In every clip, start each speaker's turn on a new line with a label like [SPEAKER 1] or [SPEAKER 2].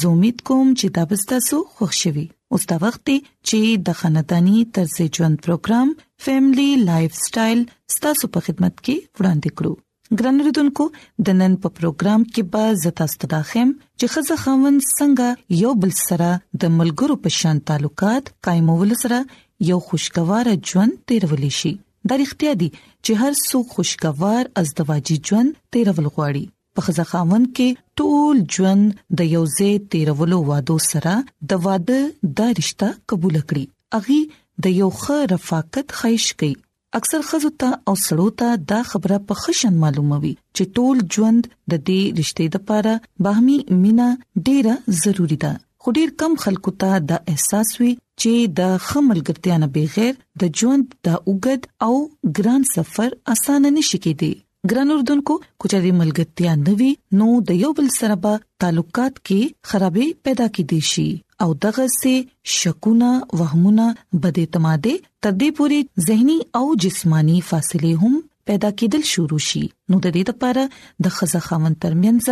[SPEAKER 1] زه امید کوم چې دا به تاسو خوښ شي اوس دا وخت دی چې د خاندانی طرز ژوند پروګرام فیملی لایف سټایل ستاسو په خدمت کې وړاندې کړو ګران رودونکو د نن په پروګرام کې به زتا ستداخم چې خزه خاون څنګه یو بل سره د ملګرو په شان تعلقات قائمول سره یو خوشگوار ژوند تیرول شي د اړتیا دي چې هر څوک خوشگوار ازدواجی ژوند تیرول غواړي په خزه خاون کې ټول ژوند د یو ځای تیرولو وادو سره د واده د رشتہ قبول کړي اغي د یو خه رفاقت خیش کوي اکثر خزو ته او سړو ته دا خبره په خشن معلومه وي چې ټول ژوند د دې رشتې د پاره باهمي مینا ډیره ضروری ده خو ډیر کم خلکو ته دا احساس وي چې د خمل ګټیا نه بغیر د ژوند د اوګد او ګران سفر اسانه نشي کېدی ګران اردوونکو کچري ملګرتیا نوي نو د یو بل سره به تعلقات کې خرابې پیدا کې دي شي او دغه سي شکونه وهمونه بد اعتمادې تر دې پوري زهني او جسماني فاصله هم پیدا کېدل شروع شي نو د دې لپاره د خزه خاون ترمنځ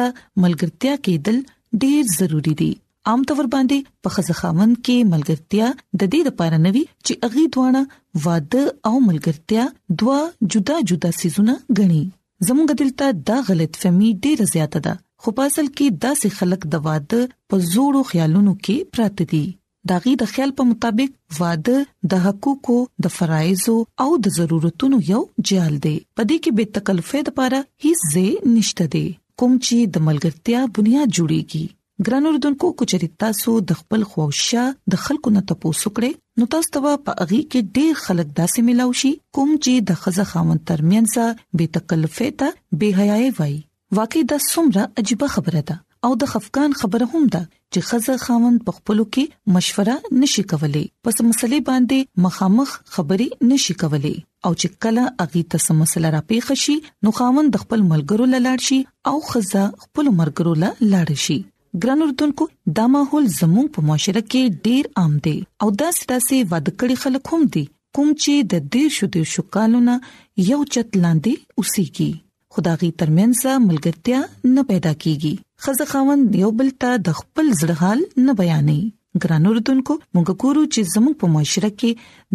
[SPEAKER 1] ملګرتیا کېدل ډېر ضروری دي عام تور باندې په خزخاوند کې ملګرتیا د دې لپاره نوي چې اغي دوانه واده او ملګرتیا دوا جدا جدا سيزونه غني زموږ دلته دا غلط فهمي ډیره زیاته ده خو په اصل کې داسې خلک د واده په زورو خیالونو کې پراته دي دا غي د خیال په مطابق واده د حقوقو د فرایزو او د ضرورتونو یو جال دی پدې کې به تکلفې د پاره هیڅ ځای نشته دی کوم چې د ملګرتیا بنیاد جوړیږي ګران اردوونکو کچري تاسو د خپل خوښه د خلکو نه تاسو کړئ نو تاسو ته په اغي کې ډېر خلک داسې ملاوي شي کوم چې د خزه خاون ترمنځ به تکلفه ته به حیاي وای واقع دا سمره عجيبه خبره ده او د خفقان خبره هم ده چې خزه خاون په خپل کې مشوره نشي کولای پس مسلې باندې مخامخ خبري نشي کولای او چې کله اغي ته سم مسله را پیښ شي نو خاوند خپل ملګرو لاله شي او خزه خپل مرګرو لا لاړ شي ګران اردوونکو دا ماحول زموږ په معاشره کې ډیر عام دی او دا ستاسو ود کړي خلک هم دي کوم چې د دیر شو دیر شو کالونه یو چت لاندې اوسېږي خدایي ترمنځ ملګرتیا نه پیدا کیږي خزه خاوند یو بل ته د خپل زړه حال نه بیانې ګران اردوونکو موږ ګورو چې زموږ په معاشره کې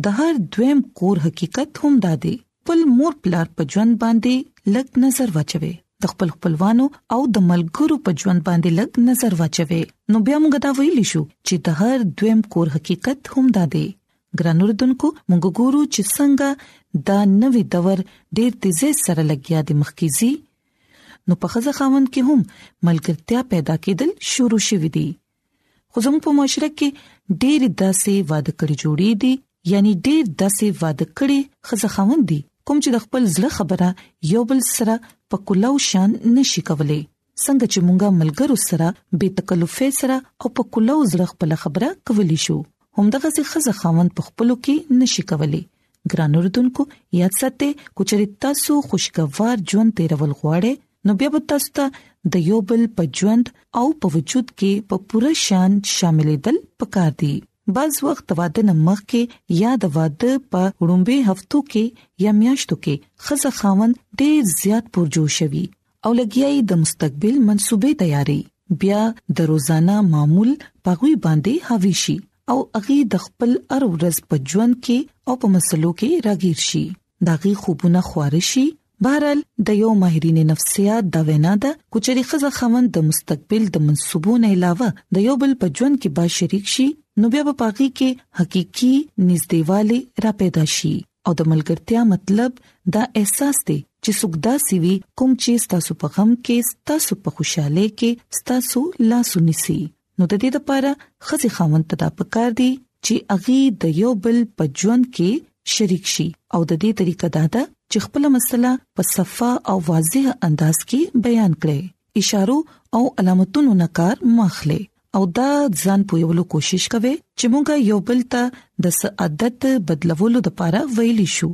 [SPEAKER 1] د هر دویم کور حقیقت هم دا دی خپل مور پلار په ژوند باندې لګ نظر واچوي د خپل خپلوانو او د ملګرو په ژوند باندې لګ نظر واچوي نو بیا موږ دا ویلی شو چې د هر دویم کور حقیقت هم دا دی ګران اردوونکو موږ ګورو چې څنګه دا نوې دور ډېر تیزه سره لګیا دی مخکېزي نو په خزه خاوند کې هم ملګرتیا پیدا کېدل شروع شوې دي خو زموږ په معاشره کې ډېر داسې واده کړي جوړې دي یعنی ډېر داسې واده کړي خزه خوند دي کوم چې د خپل زړه خبره یو بل سره په کلاو شان نشي کولای څنګه چې مونږه ملګرو سره به تکلفې سره او په کلاو زړه خپل خبره کولی شو همدغه څه خزه خوند په خپلو کې نشي کولای ګران اردوونکو یاد ساتئ کوچري تاسو خوشګوار ژوند تیرول غواړئ نو بیا به تاسو ته د یو بل په ژوند او په وجود کې په پوره شان شاملې دل پکار دي بعض وخت واده نه مخ کې یا د واده په وړومبي هفتو کې یا میاشتو کې خزه خاوند ډیر زیات پرجوشوي او لګیاي د مستقبل منسوبې تیاری بیا د روزانه معمول پغوي باندې حاوی شي او اغي د خپل ار ورځ په ژوند کې او په مسلو کې راګیر شي داغي خوبونه خوارشي بهرال د یو ماهرین نفسیات دا وینا ده کچري خزه خوند د مستقبل د منسوبونو علاوه د یو بل په ژوند کې با شریک شي نو بیا په پاغي کې حقيقي نږدېواله را پیدا شي او د ملګرتیا مطلب دا احساس دی چې سګدا سیوی کوم چې تاسو په غم کې تاسو په خوشاله کې تاسو لاسونی سي نو د دې لپاره خزي خاوند ته دا پکار دي چې اغي د یو بل په ژوند کې شریک شي او د دې طریقه دا ده چې خپل مسله په صفه او واضح انداز کې بیان کړي اشارو او علامتونو نه کار ماخلي او دا ځان پویولو کوشش کوي چې مونږه یو بل ته د عادت بدلولو لپاره ویلی شو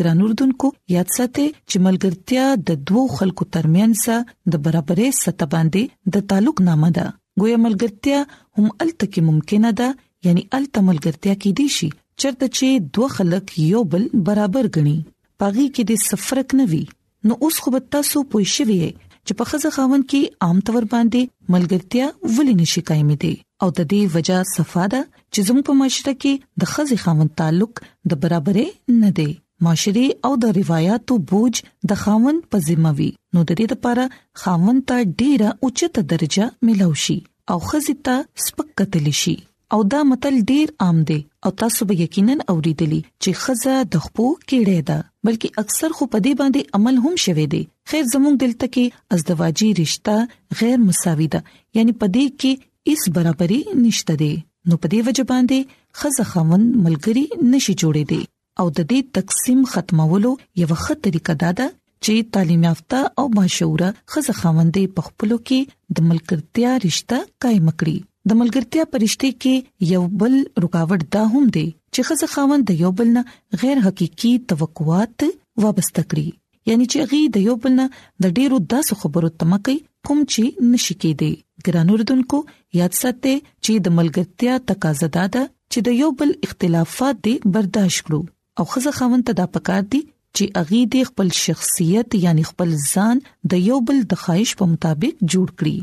[SPEAKER 1] ګران اردوونکو یاد ساتئ چې ملګرتیا د دوو خلکو ترمنځ د برابرۍ سطح باندې د تعلق نامه ده ګویا ملګرتیا هم الته کې ممکنه ده یعنی الته ملګرتیا کې دي شي چرته چې دوه خلک یو بل برابر غني پاغي کې د سفرک نه وي نو اوس خو به تاسو پوه شوي چې په خزه خاون کې عام تور باندې ملګرتیا ولې نشي قائم دي او د دې وجہ صفه ده چې زموږ په معاشره کې د خزه خاون تعلق د برابرې نه دی معاشري او د روایتو بوج د خاون په ذمہ وي نو د دې لپاره خاون ته ډیره اوچته درجه ملو شي او خزي ته سپک قتل شي او دا متل ډیر عام دی او تاسو به یقینا اوریدلی چې خزه د خپو کېړې ده بلکې اکثر خو په دې باندې عمل هم شوي دي خیر زموږ دلته کې ازدواجی رشتہ غیر مساوي ده یعنی په دې کې هیڅ برابرۍ نشته دي نو په دې وجه باندې خزه خوند ملګری نشي جوړې دي او د دې تقسیم ختمولو یو ښه طریقه دا ده چې تعلیم یافته او باشعوره خزه خوندې په خپل کې د ملګرتیا رشتہ قائم کړي د ملګرتیا پرشته کې یو بل رکاوټ دا هم دی چې خزه خوند یو بل نه غیر حقيقي توقعات وابسته کړي یعنی چې غي د یو بل نه د ډیرو داسو خبرو تمکې کوم چې نشي کېدی ګران اردوونکو یاد ساتئ چې د ملګرتیا تقاضا ده چې د یو بل اختلافات دې برداشت کړو او خزه خاوند ته دا پکار دي چې اغي دې خپل شخصیت یعنی خپل ځان د یو بل د خواهش په مطابق جوړ کړي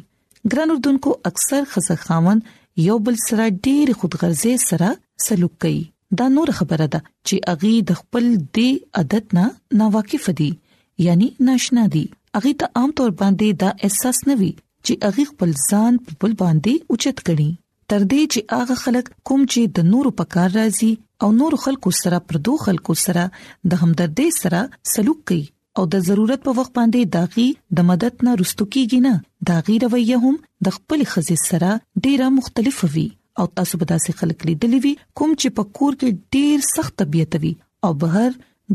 [SPEAKER 1] ګران اردوونکو اکثر خزه خاون یو بل سره ډیر خودغرضه سره سلوک کوي دا نور خبره ده چې اغي د خپل دی عادت نه ناواقف دي یعنی ناشنا دي اغي ته عام طور باندې دا احساس نه وي چې اغي خپل ځان په بل باندې اوچت کړي تر دې چې هغه خلک کوم چې د نورو په کار راځي او نور خلکو سره پر دوه خلکو سره د همدردۍ سره سلوک کوي او د ضرورت په وخت باندې داغي د مدد نه رستو کیږي نه داغي رویه هم د خپل خزې سره ډیره مختلفه وي او تاسو به داسې خلک لیدلی وي کوم چې په کور کې ډیر سخت طبيعت وي او بهر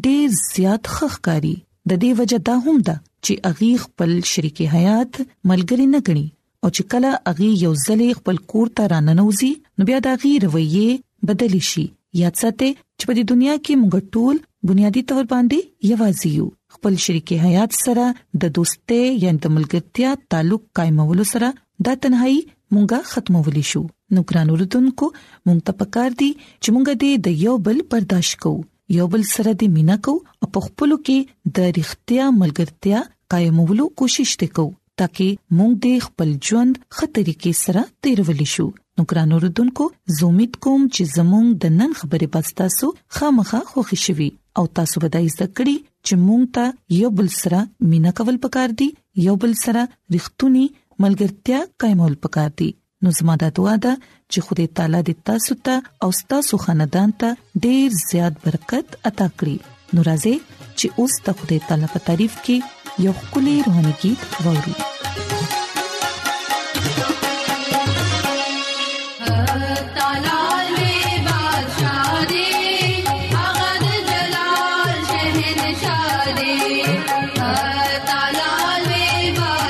[SPEAKER 1] ډیر زیات خخکاری د دې وجہ دا هم ده چې اغي خپل شریک حیات ملګری نه غني او چې کله اغي یو ځلې خپل کور ته راننوزي نو بیا دا غي رویه بدلی شي یاد ساتئ چې په دې دنیا کې موږ ټول بنیادی تور باندې یوازې یو خپل شریک حیات سره د دوستۍ یا د ملګرتیا تعلق قائمولو سره دا تنهایی مونږه ختمولی شو نو ګران اوردونکو مونږ ته پکار دي چې مونږ دې د یو بل برداشت کوو یو بل سره دې مینا کوو او په خپل کې د رښتیا ملګرتیا قائمولو کوشش وکړو ترڅو موږ د خپل ژوند خطرې کې سره تیرول شو نو ګران اوردونکو زومیت کوم چې زموږ د نن خبرې پستاسو خامخا خوښی شوي او تاسو به د ایزه کړی چې موږ ته یو بل سره مینا کول پکار دي یو بل سره رښتونی ملګرتیا قائمول پکار دي نو زما د دعا ده چې خدای تعالی دې تاسو ته او تاسو خاندان ته ډیر زیات برکت عطا کړي نورازې چې اوس د خدای تعالی په تعریف کې یو کلی روحاني کې
[SPEAKER 2] ووري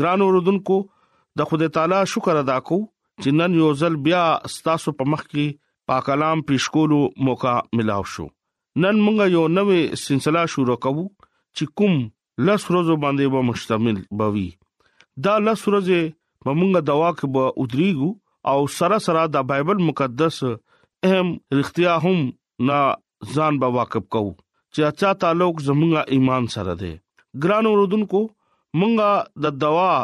[SPEAKER 2] ګران اوردونکو د خدای تعالی شکر ادا کو چې نن یو ځل بیا ستاسو په مخ کې پاک کلام پیش کولو موقع ملاو شو نن موږ یو نوې سلسله شروع کوو چې کوم لس ورځې باندې به مشتمل بوي دا لس ورځې په موږ دوا کې به ودریګو او سره سره د بایبل مقدس اهم رښتیا هم نه ځان به واقف کوو چې اچا تعلق زمونږه ایمان سره ده ګران اوردونکو مونږه د دوا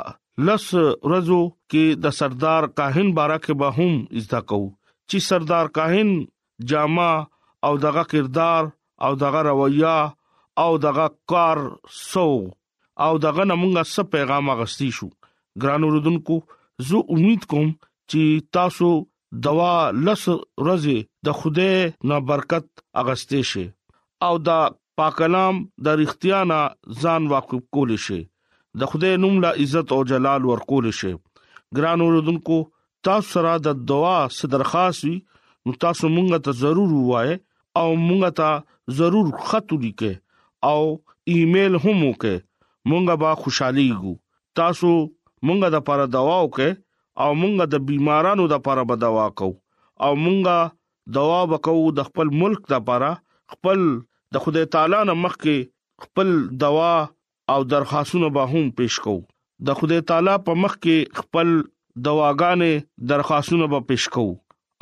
[SPEAKER 2] لس ورځو کې د سردار کاهن بارا کې به هم ازدا کو چې سردار کاهن جامه او دغه کردار او دغه رویه او دغه کار سو او دغه نه مونږه څه پیغام اغستی شو ګران اوردونکو زه امید کوم چې تاسو دوا لس ورځې د خوده نه برکت اغستې شي او دا پاکلام د رښتیا نه ځان واقف کول شي د خوده نوم لا عزت او جلال ورکول شي ګران اوردونکو تاسو سره د دعا څخه درخواست وي نو تاسو مونږ ته ضرور وای او مونږ ته ضرور خط ولیکئ او ایمیل هم وکړئ مونږ به خوشحالي ګو تاسو مونږه د پاره دوا وکي او مونږه د بيمارانو د پاره به دوا کو او مونږه دوا وکاو د خپل ملک د پاره خپل د خدای تعالی نه مخکې خپل دوا او درخواستونه به هم پیش کوو د خدای تعالی په مخ کې خپل دواګانې درخواستونه به پیش کوو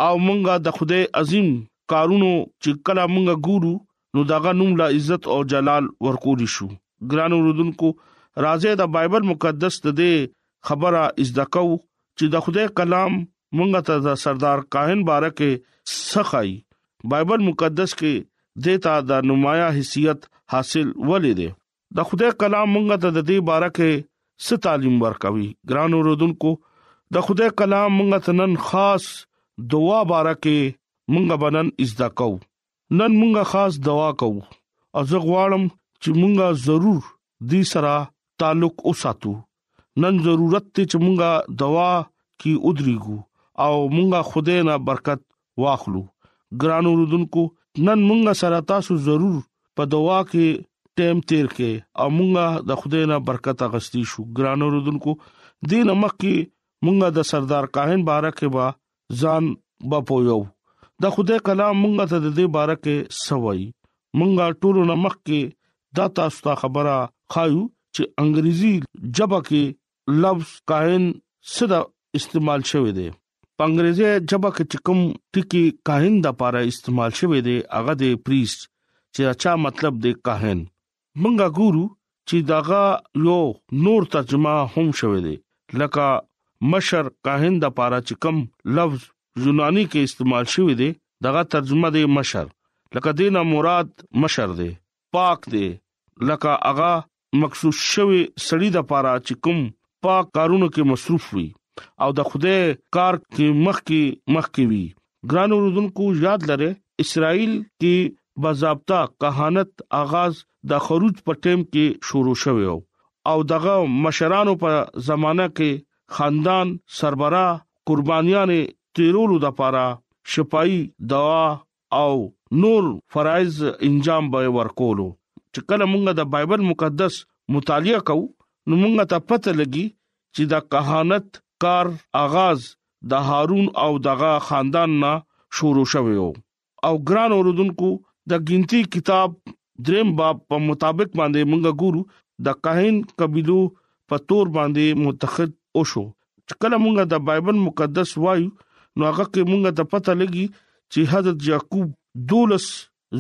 [SPEAKER 2] او مونږه د خدای عظیم کارونو چې کله مونږه ګورو نو دغه نوم لا عزت او جلال ورکول شو ګران اوردونکو راځي د بایبل مقدس ته دې خبره زده کو چې د خدای کلام مونږ ته د سردار کاهن بارکه سخای بایبل مقدس کې دیتا د نمایا حیثیت حاصل ولې دي د خدای کلام مونږ ته د دې بارکه ست تعلیم ورکوي ګران اوردونکو د خدای کلام مونږ ته نن خاص دعا بارکه مونږ بنن زده کو نن مونږه خاص دعا کوو او زه غواړم چې مونږه ضرور دی سره تعلق وساتو نن ضرورت ته چې مونږه دعا کی ودریګو او مونږه خوده نه برکت واخلو ګران اوردونکو نن مونږه سره تاسو ضرور په دعا کې ټیم تیر کې او مونږه د خدای نه برکت اغستی شو ګرانو رودونکو دین مخکې مونږه د سردار کاهن بارکه با ځان به پویو د خدای کلام مونږ ته د دې باره کې سوي مونږه ټول نمک کې دا تاسو ته خبره خایو چې انګریزي جبه کې لفظ کاهن صدا استعمال شوی دی په انګریزي جبه کې کوم ټکی کاهن د لپاره استعمال شوی دی هغه د پریست چې اچھا مطلب د کاهن منګه ګورو چې داغه یو نور ترجمه هم شوه دی لکه مشر کاهن د پاره چې کم لفظ یونانی کې استعمال شوی دی دغه ترجمه دی مشر لکه دینه مراد مشر دی پاک دی لکه اغا مخصوص شوی سړی د پاره چې کوم پاک کارونو کې مصروف وي او د خوده کار کې مخ کې مخ کې وي ګران اوردونکو یاد لره اسرائیل کې باضابطه کهانت آغاز د خروج په ټیم کې شروع شوی او دغه مشرانو په زمانہ کې خاندان سربرا قربانيان تیرولو د پاره شپایي دعا او نور فرایز انجام به ورکولو چې کله مونږ د بایبل مقدس مطالعه کوو نو مونږ ته پته لګي چې دا کهانت کار آغاز د هارون او دغه خاندان نه شروع شوی او او ګران اوردونکو د ګنتی کتاب دریم باب په مطابق باندې مونږ ګورو د کاهن قبيلو په تور باندې متخد او شو کله مونږ د بایبل مقدس وایو نو هغه کې مونږ ته پته لګي چې حضرت یعقوب دولس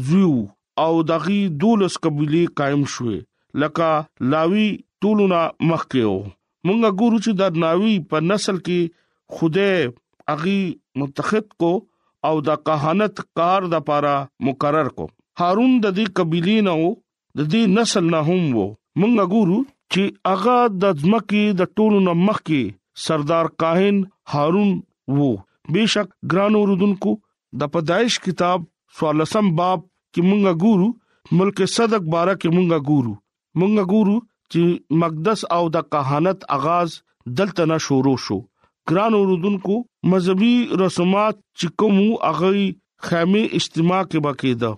[SPEAKER 2] زوی وو او د هغوی دولس قبیلې قایم شوې لکه لاوي ټولو نه مخکې وو مونږ ګورو چې د ناوي په نسل کې خوده هغه منتخب کو او د کهانت کار د پاره مقرر کو هارون د دې قبيله نه وو د دې نسل نه هم وو مونږ ګورو چې هغه د ځمکې د ټولو نه مخکې سردار کاهن هارون وو بشک ګران اوردونکو د پدایش کتاب 14 باب کې مونږ ګورو ملک صدق بارا کې مونږ ګورو مونږ ګورو چې مقدس او د کهانت اغاز دلته نه شروع شو ګران اوردونکو مذهبي رسومات چې کوم اغه خیمه اجتماع کې بکیده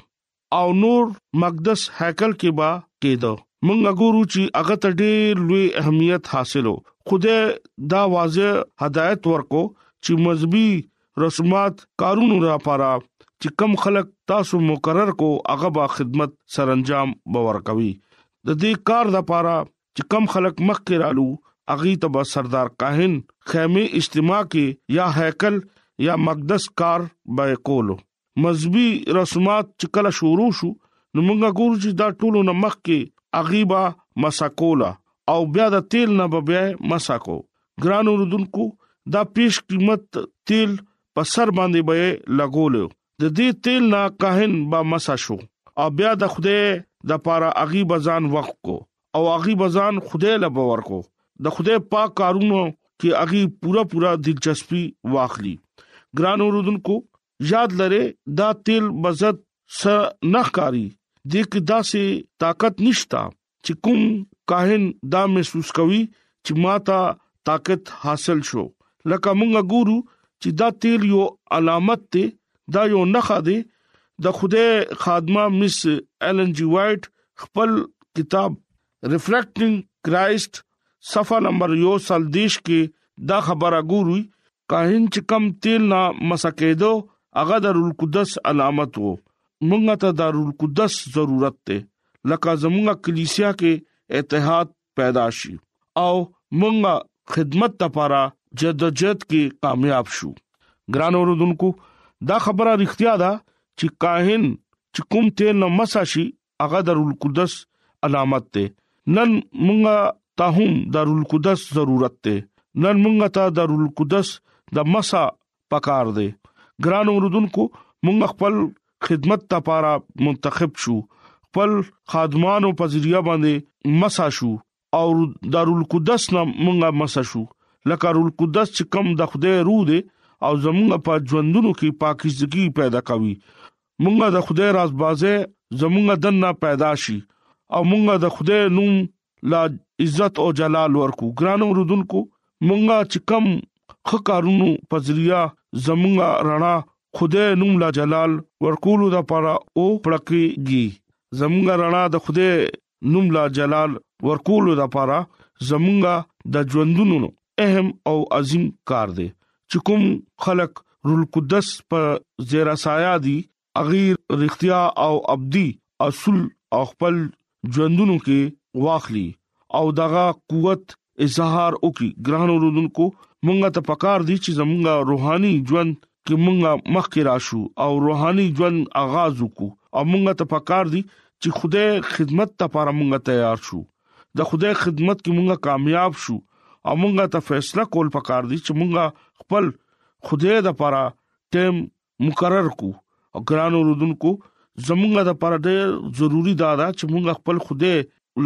[SPEAKER 2] او نور مقدس هیکل کې با کېدو مونږ ګورو چې هغه ته ډېر لوی اهمیت حاصلو خدای دا واضح هدایت ورکو چې مذهبي رسومات کارونو لپاره چې کم خلک تاسو مقرر کو هغه با خدمت سرانجام باور کوي د دې کار لپاره چې کم خلک مخ کې رالو اغي تب سردار کاهن خیمه اجتماع کې یا هیکل یا مقدس کار به کولو مذهبي رسومات چې کله شروع شو نو موږ ګورو چې دا ټولو نه مخ کې اغيبا مساکولا او بیا د تیل نه به بیا مساکو ګران اوردونکو دا پیش قیمت تیل په سر باندې به لګول د دې تیل نه کاهن با مسا شو او بیا د خوده د پاره اغي بزان وخت کو او هغه بزان خدای له باور کو د خدای پاک کارونو کې هغه پورا پورا دلچسپي واخلي ګران اوردونکو یاد لره دا تیل بزد س نخکاری دې کې داسې طاقت نشتا چې کوم کاهن دا محسوس کوي چې ماته طاقت حاصل شو لکه مونږه ګورو چې دا تیل یو علامت دی دا یو نخا دی د خوده خادمه مس ایلن جی وایټ خپل کتاب ریفلیکټینګ کرایست صفه نمبر یو سل دیش کې دا خبره ګوري کاهن چې کم تیل نه مسکېدو هغه د روح القدس علامت وو مونږ ته د روح القدس ضرورت ته لکه زمونږه کلیسیا کې اتحاد پیدا شي او مونږه خدمت لپاره جدوجہد کې کامیاب شو ګران اوردونکو دا خبره اړتیا ده چې کاهن چې کوم ته نه مسا شي هغه د رول قدس علامت ته نن مونږه ته هم د رول قدس ضرورت ته نن مونږه ته د رول قدس د مسا پکار دی ګران اوردونکو مونږ خپل خدمت ته پاره منتخب شو خپل خادمانو په ذریعہ باندې مسا شو او دارالقدس نه مونږه مسا شو لکه رول قدس چې کم د خدای روح دی او زمونږ په ژوندونو کې پاکیزګي پیدا کوي مونږه د خدای راز بازه زمونږ دنه پیدا شي او مونږه د خدای نوم لا عزت او جلال ورکو ګران اوردونکو مونږه چې کم خکارونو پذریا زمونږه رڼا خدای نوم لا جلال ورکولو د پاره او پړکېږي زمونږه رڼا د خدای نوم لا جلال ورکولو د پاره زمونږه د ژوندونو اهم او عظیم کار دی چې کوم خلک رول قدس په زیرا سایه دي هغه رښتیا او ابدي اصول او خپل ژوندونو کې واخلي او دغه قوت اظهار وکي ګران اوردونکو مونږه ته پکار دي چې زمونږه روحاني ژوند کې مونږه مخکې راشو او روحاني ژوند آغاز وکړو او مونږه ته پکار دي چې خدای خدمت لپاره مونږه تیار شو د خدای خدمت کې مونږه کامیاب شو او مونږه ته فیصله کول پکار دي چې مونږه خپل خدای لپاره ټیم مقرر کو او ګران اوردونکو زمونږه د پر ډېر ضروری دا ده چې مونږ خپل خوده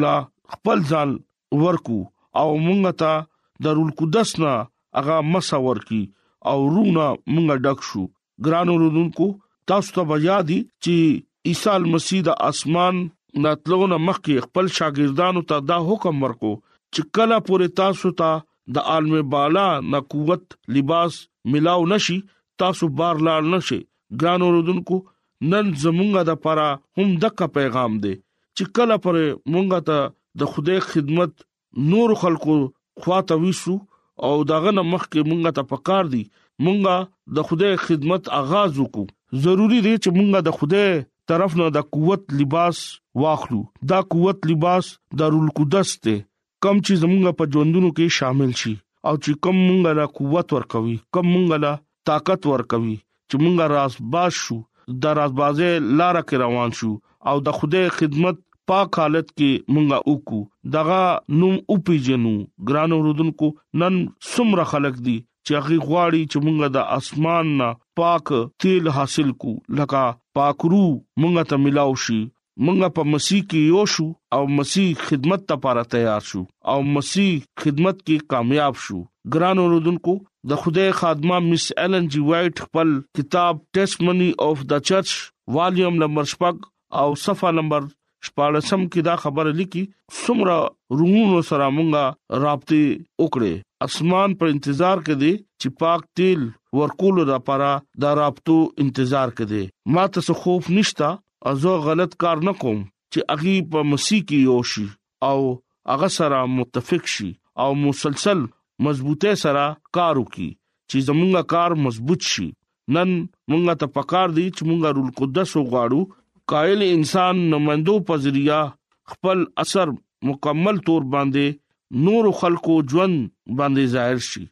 [SPEAKER 2] لا خپل ځان ورکو او مونږ ته د رول قدس نه هغه مسا ورکی او رونا مونږ ډک شو ګران اوردونکو تاسو ته بیا دي چې عیسی مسیح د اسمان ناتلونه مخکې خپل شاګردانو ته دا حکم ورکو چې کله پورې تاسو ته د عالم بالا نه قوت لباس ملاو نشي تاسو بار لاړ نشي ګران اوردونکو نن زمونږه د پاره هم دغه پیغام دی چې کله پر مونږه ته د خدای خدمت نور خلکو خواته ویسو او داغه نمخ کې مونږه ته پکار دي مونږه د خدای خدمت آغاز وکړو ضروری دی چې مونږه د خدای طرف نه د قوت لباس واخلو دا قوت لباس د رول قدس ته کم چې زمونږ په ژوندونو کې شامل شي او چې کم مونږ لا قوت ورکوي کم مونږ لا طاقت ورکوي چې مونږ راز باز شو د راز بازه لار کې روان شو او د خوده خدمت پاک حالت کې مونږه وکړو دغه نوم او پیجنو ګران اوردونکو نن سمره خلک دي چې هغه غواړي چې مونږه د اسمان نه پاک تیل حاصل کو لکه پاکرو مونږه ته ملاو شي مونږ په مسیح کې یو شو او مسیح خدمت ته لپاره تیار شو او مسیح خدمت کې کامیاب شو ګران اوردونکو د خدای خادمه مس ایلن جی وایټ خپل کتاب ټیسټمنی اف د چرچ والیوم نمبر شپږ او صفه نمبر شپارسم کې دا خبره لیکي سمره روحونو سره مونږه رابطه وکړي اسمان پر انتظار کې دي چې پاک تیل ورکول را پاره دا رابطو انتظار کې دي ما ته څه خوف نشتا زه غلط کار نه کوم چې هغه په مسیح کې یو شي او هغه سره متفق شي او مسلسل مضبوطه سره کار وکړي چې زمونږه کار مضبوط شي نن مونږه ته پکار دي چې مونږه رول قدس وغواړو قائل انسان نمندو پذریا خپل اثر مکمل تور باندې نور خلکو ژوند باندې ظاهر شي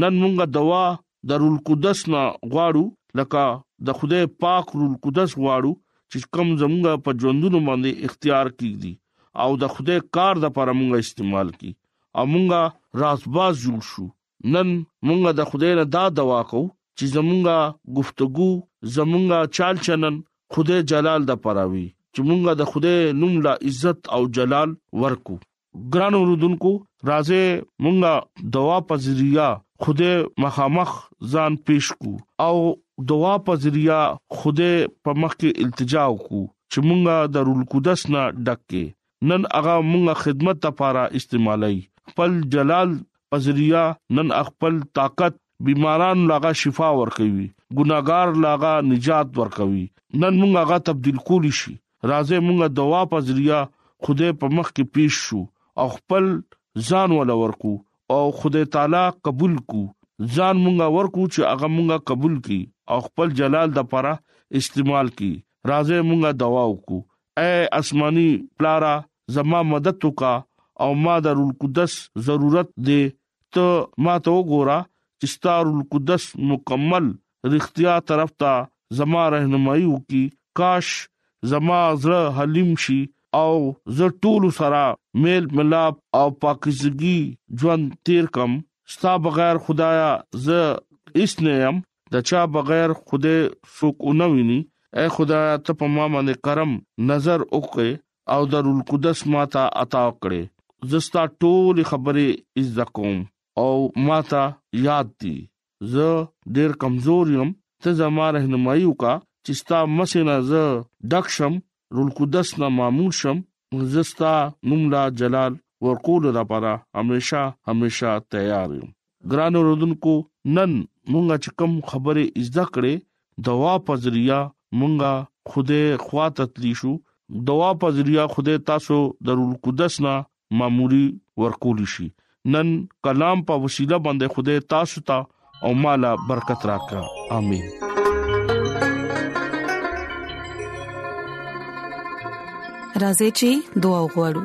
[SPEAKER 2] نن مونږه دوا د رول قدس نه غواړو لکه د خدای پاک رول قدس غواړو چې کوم زمونږه په ژوندونو باندې اختیار کیږي او د خدای کار د پر مونږه استعمال کی او مونږه رازباز جوړ شو نن مونږه د خدای نه دا دوا کوو چې زمونږه گفتگو زمونږه چال چلن خدای جلال د پراوي چې مونږه د خدای نوم لا عزت او جلال ورکو ګران اوردونکو راځي مونږه دوا په ذریعہ خوده مخامخ ځان پیش کو او دوا په ذریعہ خوده په مخ کې التجا وکړو چې مونږه د رول قدس نه ډکه نن هغه مونږه خدمت لپاره استعمالي خپل جلال په ذریعہ نن خپل طاقت بیماران لاغه شفا ورکوي ګناګار لاغه نجات ورکوي نن موږ هغه تبديل کولی شي راځي موږ دوا په ذریعہ خدای په مخ کې پیش شو او خپل ځان ول ورکو او خدای تعالی قبول کو ځان موږ ورکو چې هغه موږ قبول کړي او خپل جلال د لپاره استعمال کړي راځي موږ دوا وکړو اے آسماني پلارا زما مدد وکا او ما د روح القدس ضرورت دی ته ما ته وګوره چې ستار القدس مکمل رښتیا طرف ته زما رهنمایي وکي کاش زما زړه حلیم شي او زه ټول سره میل ملاب او پاکیزګي ژوند تیر کم ستا بغیر خدایا زه هیڅ نه يم د چا بغیر خوده څوک نه ویني اے خدایا ته په ما باندې کرم نظر وکې او د روح القدس ماته عطا کړې زستا ټول خبرې از کوم او ماته یاد دي زه ډیر کمزور یم ته زما رهنمایي وکا چې ستا مسنه زه ډک شم روح القدس نه معمول شم زستا نوم لا جلال ورکول لپاره همیشه همیشه تیار یم ګران اوردونکو نن مونږه چې کم خبره زده کړې دوا په ذریعہ مونږه خوده خواته تلی شو دوا په ذریعہ خوده تاسو د روح القدس نه معمولی ورکول شي نن کلام په وسیله باندې خوده تاسو ته او مالا برکت راکړه امين
[SPEAKER 1] راځي چې دعا وغوړو